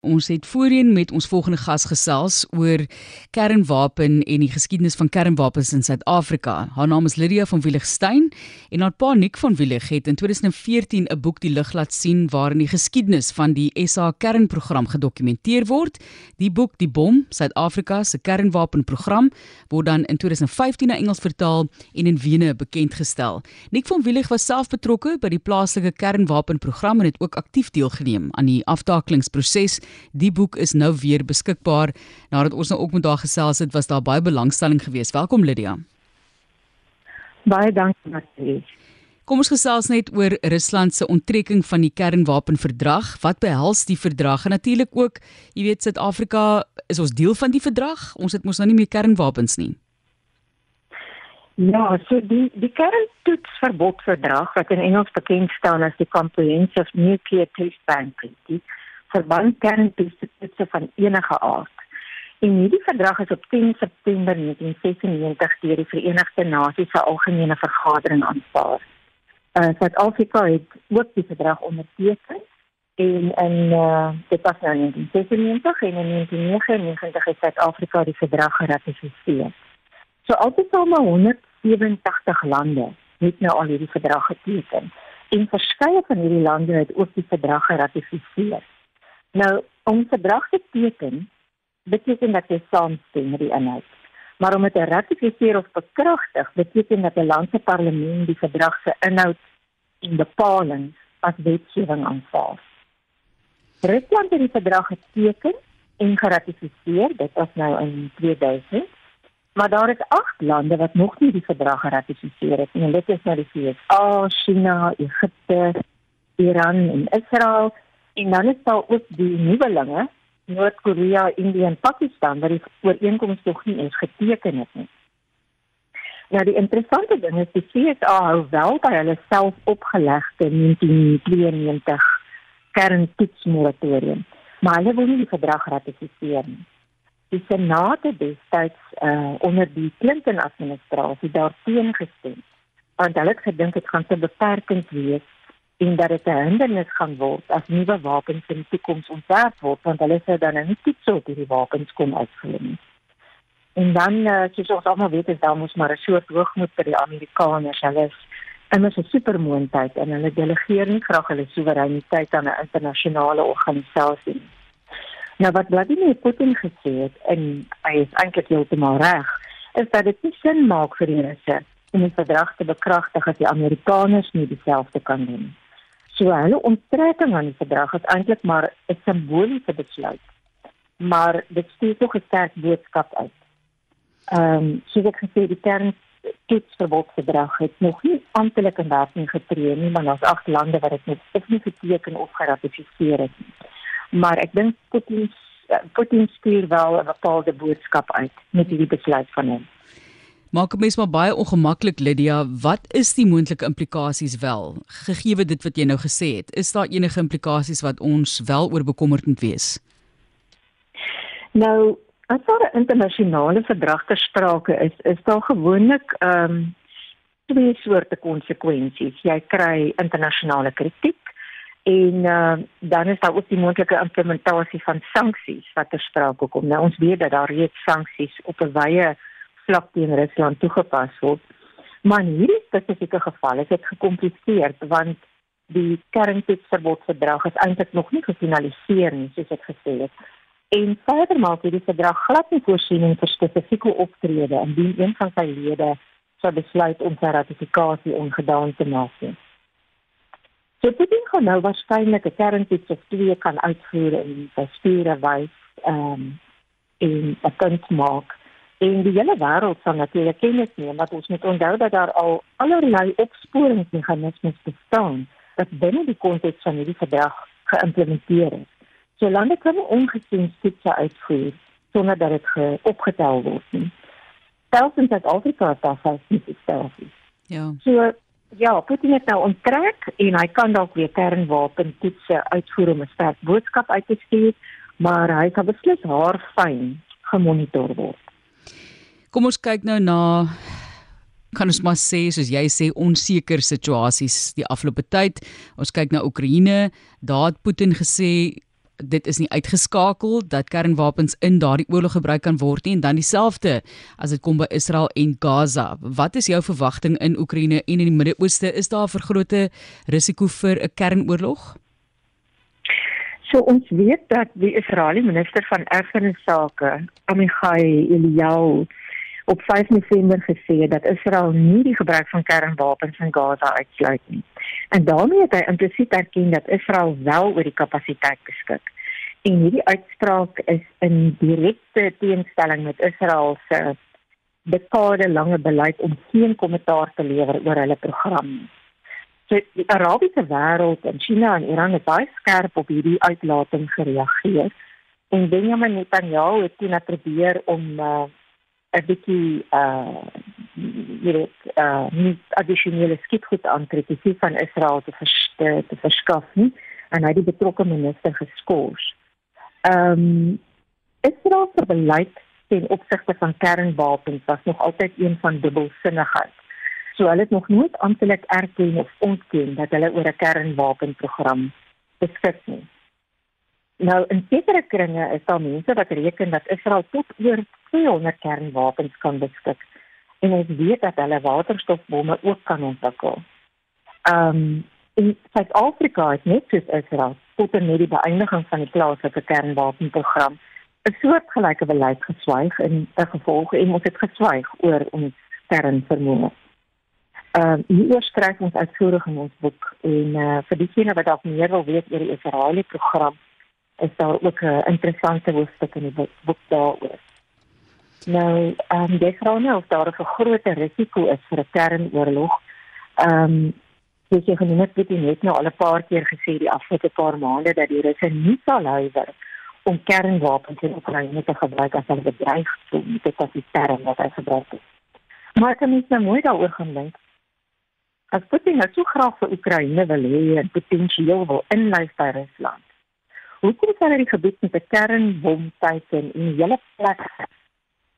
Ons het voorheen met ons volgende gas gesels oor kernwapen en die geskiedenis van kernwapens in Suid-Afrika. Haar naam is Lydia van Willigstein en haar pa Nick van Willig het in 2014 'n boek die lig laat sien waarin die geskiedenis van die SA kernprogram gedokumenteer word. Die boek Die Bom, Suid-Afrika se kernwapenprogram, word dan in 2015 na Engels vertaal en in Wene bekend gestel. Nick van Willig was self betrokke by die plaaslike kernwapenprogram en het ook aktief deelgeneem aan die aftakelingsproses Die boek is nou weer beskikbaar. Nadat ons nou ook met haar gesels het, was daar baie belangstelling geweest. Welkom Lydia. Baie dankie Matthie. Kom ons gesels net oor Rusland se onttrekking van die kernwapenverdrag. Wat behels die verdrag? En natuurlik ook, jy weet Suid-Afrika is ons deel van die verdrag. Ons het mos nou nie meer kernwapens nie. Ja, so die die kerntoetsverbodverdrag wat in Engels bekend staan as die Comprehensive Nuclear Test Ban Treaty verband kerntoetse van enige aard. En hierdie verdrag is op 10 September 1996 deur die Verenigde Nasies se algemene vergadering aanvaar. Uh Suid-Afrika het ook die verdrag onderteken en in uh dit was nou in 1996 en in 1999 het Suid-Afrika die verdrag geratifiseer. So altesaam 187 lande het nou al hierdie verdrag geteken en verskeie van hierdie lande het ook die verdrag geratifiseer. Nou, om verdrag te teken, beteken dat jy saamstem met die inhoud. Maar om dit te ratifiseer of bekragtig, beteken dat 'n land se parlement die verdrag se inhoud en bepaling as wetgewing aanvaar. Rusland het die verdrag geteken en geratifiseer, dit was nou in 2000. Maar daar is 8 lande wat nog nie die verdrag geratifiseer het nie. Dit is nou die VS, China, Egipte, Iran en Israel. En dan is daar ook die nuwelinge, Noord-Korea, Indië en Pakistan wat die ooreenkoms nog nie eens geteken het nie. Nou die interessante ding is die FSA hou wel by hulle self opgelegde 1992 kerntoetsmoratorium, maar hulle wil nie die verdrag ratifiseer nie. Die Senaat het destyds uh, onder die Clinton-administrasie daarteen gestem, want hulle het gedink dit gaan te beperkend wees en dat dit 'n hindernis gaan word as nuwe wapens in die toekoms ontwerp word want hulle sê dan nie dit sou die wapens kom uitvoer nie. En dan uh, soos ons almal weet is daar mos maar 'n soort hoogmoed vir die Amerikaners. Hulle is immers 'n supermoondheid en hulle delegeer nie graag hulle soewereiniteit aan 'n internasionale organisasie nie. Nou wat Vladimir Putin gesê het en hy is eintlik heeltemal reg, is dat dit nie sin maak vir die Russe om 'n verdrag te bekragtig as die Amerikaners nie dieselfde kan doen nie. So hulle onttrekking aan die verdrag is eintlik maar 'n simboliese besluit. Maar dit stuur tog 'n sterk boodskap uit. Ehm um, soos ek gesê die kern toetsverbodsverdrag het nog nie amptelik in werking getree nie, maar daar's agt lande wat dit net geteken of geratifiseer het. Maar ek dink Putin Putin stuur wel 'n bepaalde boodskap uit met hierdie besluit van hom. Maak mens maar baie ongemaklik Lydia, wat is die moontlike implikasies wel? Gegee dit wat jy nou gesê het, is daar enige implikasies wat ons wel oor bekommerd moet wees? Nou, as daar 'n internasionale verdrag ter sprake is, is daar gewoonlik ehm um, twee soorte konsekwensies. Jy kry internasionale kritiek en uh, dan is daar ook die moontlike implementasie van sanksies wat ter sprake kom. Nou ons weet dat daar reeds sanksies op 'n wye vlak teen Rusland toegepas word. Maar in hierdie spesifieke geval is dit gekompliseer want die kerntoetsverbodverdrag is eintlik nog nie gefinaliseer nie, soos ek gesê het. En verder maak hierdie verdrag glad nie voorsiening vir spesifieke optrede indien een van sy lede sou besluit om sy ratifikasie ongedaan te maak. So dit ding kan nou waarskynlik 'n kerntoets of twee kan uitvoer en sy spiere wys ehm um, en 'n punt maak En die hele wêreld sal natuurlik kennis neem dat ons moet onthou dat daar al allerlei opsporingsmeganismes bestaan wat binne die konteks van hierdie verdrag geïmplementeer is. So lande kan ongesien toetse uitvoer sonder dat dit opgetel word nie. Selfs in Suid-Afrika het daar selfs nie stelsels. Ja. So ja, Putin het nou onttrek en hy kan dalk weer kernwapen toetse uitvoer om 'n sterk boodskap uit te stuur, maar hy kan beslis haar fyn gemonitor word. Kom ons kyk nou na kan ons maar sê soos jy sê onseker situasies die afgelope tyd. Ons kyk na Oekraïne. Daar het Putin gesê dit is nie uitgeskakel dat kernwapens in daardie oorlog gebruik kan word nie en dan dieselfde as dit kom by Israel en Gaza. Wat is jou verwagting in Oekraïne en in die Midde-Ooste? Is daar 'n vergrote risiko vir 'n kernoorlog? So ons weet dat die Israeliese minister van erfenis sake, Amichai Eliyahu, op 5 November gesê dat Israel nie die gebruik van kernwapens in Gaza uitsluit nie. En daarmee het hy implisiet erken dat Israel wel oor die kapasiteit beskik. En hierdie uitspraak is in direkte teenstelling met Israel se dekade lange beleid om geen kommentaar te lewer oor hulle program. So die Arabiese wêreld en China en Iran het baie skerp op hierdie uitlating gereageer. En Benjamin Netanyahu het toe probeer om uh, 'n bietjie uh jy weet uh nie addisionele skietgoed aantrek te van Israel te vers, te, te verskaf nie en hy die betrokke minister geskort. Ehm um, Israel se beleid ten opsigte van kernwapens was nog altyd een van dubbelsinnigheid. So hulle het nog nooit amptelik erken of ontken dat hulle oor 'n kernwapenprogram beskik nie. Nou in sekere kringe is daar mense wat reken dat Israel tot oor 200 kernwapens kan beskik en ons weet dat hulle waterstofbomme ook kan ontwikkel. Ehm um, in Suid-Afrika het net soos Israel tot en met die beëindiging van die plaaslike kernwapenprogram 'n soortgelyke beleid geswyg en 'n gevolg en ons het geswyg oor ons kernvermoë. Ehm um, hier skryf ons uitvoerig in ons boek en uh, vir diegene wat dalk meer wil weet oor die Israeliese program is daar ook 'n interessante hoofstuk in die boek daaroor. Nou, ehm um, jy vra nou of daar 'n groter risiko is vir 'n kernoorlog. Ehm um, jy sê genoem het dit net nou al 'n paar keer gesê die afgelope paar maande dat die Russe nie sal huiwer om kernwapens in Oekraïne te gebruik as 'n bedreiging vir die kapasiteit wat hy gebruik het. Maar kan mens nou mooi daaroor gaan dink? As Putin nou so graag vir Oekraïne wil hê en potensieel wil inlei by Rusland. Hoekom sal hy die gebied met 'n kernbom teiken en hele plek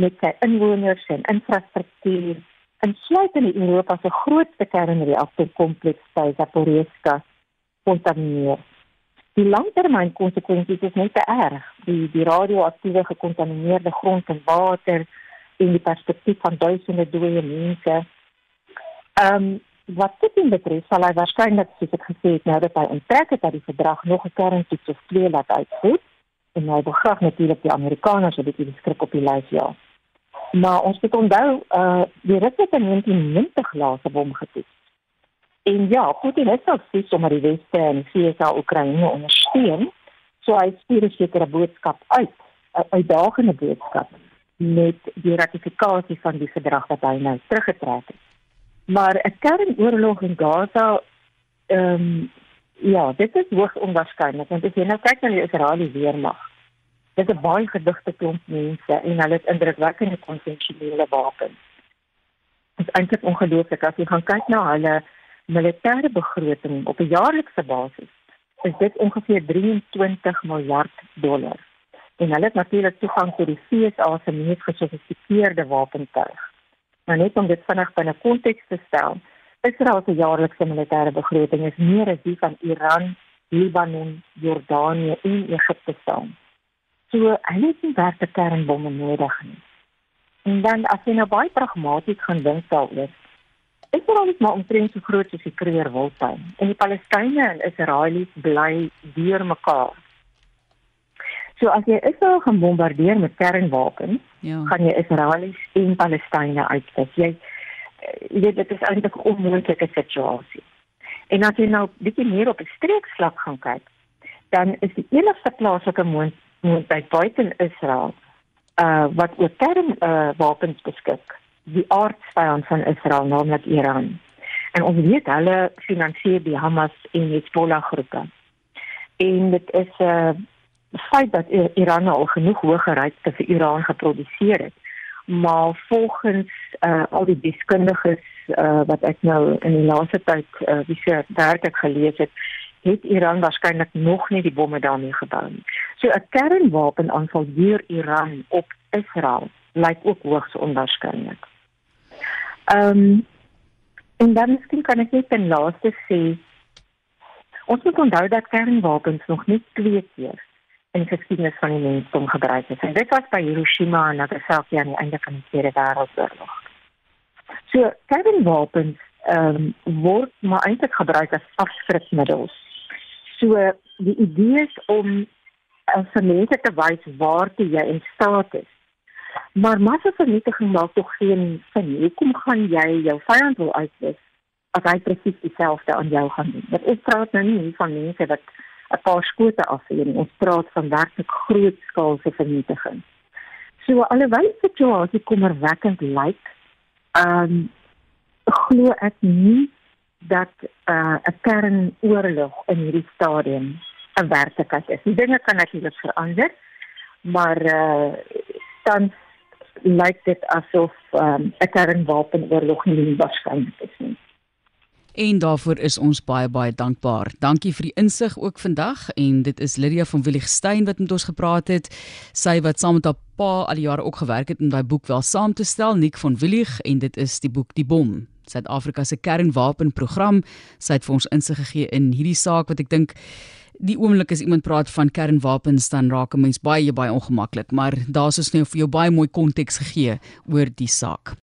met sy inwoners en infrastruktuur en sluit in Europa se grootste kernreaktorkompleks by Zaporizhzhia kontamineer. Die langtermyn konsekwensies is net te erg. Die die radioaktiewe gekontamineerde grond en water en die perspektief van duisende dooie mense. Ehm um, wat dit betref, sal hy waarskynlik soos ek gesê het nou dat hy onttrek het dat die verdrag nog 'n kerntoets of twee laat uitvoer en hy begraaf natuurlik die Amerikaners wat dit skrik op die lys ja. Maar ons moet onthou, uh die Russe het in 1990 laaste bom getoets. En ja, dit is al steeds om die Weste en VSA Oekraïne ondersteun. So hy stuur 'n sekere boodskap uit, 'n uitdagende boodskap met die ratifikasie van die verdrag wat hy nou teruggetrek het. Maar 'n kernoorlog in Gaza ehm um, ja, dit is hoogs onwaarskynlik want as jy nou kyk na die Israeliese weermag Dit is 'n baie gedigte klomp mense en hulle het indrukwekkende konvensionele wapens. Dit is eintlik ongelooflik as jy gaan kyk na hulle militêre begroting op 'n jaarlikse basis. Is dit ongeveer 23 miljard dollar. En hulle het natuurlik toegang tot die VSA se mees gesofistikeerde wapentuig. Maar net om dit vinnig binne konteks te stel, Israel se jaarlikse militêre begroting is meer as die van Iran, Libanon, Jordanië en Egipte saam. So hulle het nie werkte kernbomme nodig nie. En dan as jy nou baie pragmaties gaan dink daaroor, is al net maar omtrent so groot soos die Kruger Wildtuin. En die Palestynë en Israelies bly deur mekaar. So as jy Israel gaan bombardeer met kernwapens, ja. gaan jy Israelies en Palestynë uitwis. Jy jy weet dit is eintlik 'n onmoontlike situasie. En as jy nou bietjie meer op 'n streekslag gaan kyk, dan is die enigste plaaslike moontlikheid moontlik buite Israel uh wat oor kern uh wapens beskik die aardvyand van Israel naamlik Iran en ons weet hulle finansier die Hamas en Hezbollah groepe en dit is 'n uh, feit dat Iran al genoeg hoë gereedte vir Iran geproduseer het maar volgens uh al die deskundiges uh wat ek nou in die laaste tyd uh wie se werk ek gelees het het Iran waarskynlik nog nie die bomme daarmee gebou nie. So 'n kernwapenaanval deur Iran op Israel lyk ook hoogs onwaarskynlik. Ehm um, en dan miskien kan ek net ten laaste sê ons moet onthou dat kernwapens nog nie twee keer in die geskiedenis van die mensdom gebruik is. En dit was by Hiroshima en Nagasaki aan die einde van die Tweede Wêreldoorlog. So, kernwapens ehm um, word maar eintlik gebruik as afskrikmiddels. So die idee is om as mense te wys waartoe jy in staat is. Maar massavernietiging maak tog geen sin. Hoekom gaan jy jou vyand wil uitwis as hy presies dieselfde aan jou gaan doen? Dit is praat nou nie van mense wat 'n paar skote afvuur. Ons praat van werklik groot skaalse vernietiging. So alhoewel die situasie kommerwekkend lyk, ehm um, glo ek nie dat uh, 'n uh, kernoorlog in hierdie stadium 'n werklikheid is. Die dinge kan natuurlik verander, maar uh, dan lyk dit asof um, 'n um, kernwapenoorlog nie waarskynlik is nie. En daarvoor is ons baie baie dankbaar. Dankie vir die insig ook vandag en dit is Lydia van Willigstein wat met ons gepraat het. Sy wat saam met haar pa al die jare ook gewerk het om daai boek wel saam te stel, Nik van Willig en dit is die boek Die Bom. Suid-Afrika se kernwapenprogram. Sy het vir ons insig gegee in hierdie saak wat ek dink die oomblik as iemand praat van kernwapens dan raak 'n mens baie baie ongemaklik, maar daar's ons nou vir jou baie mooi konteks gegee oor die saak.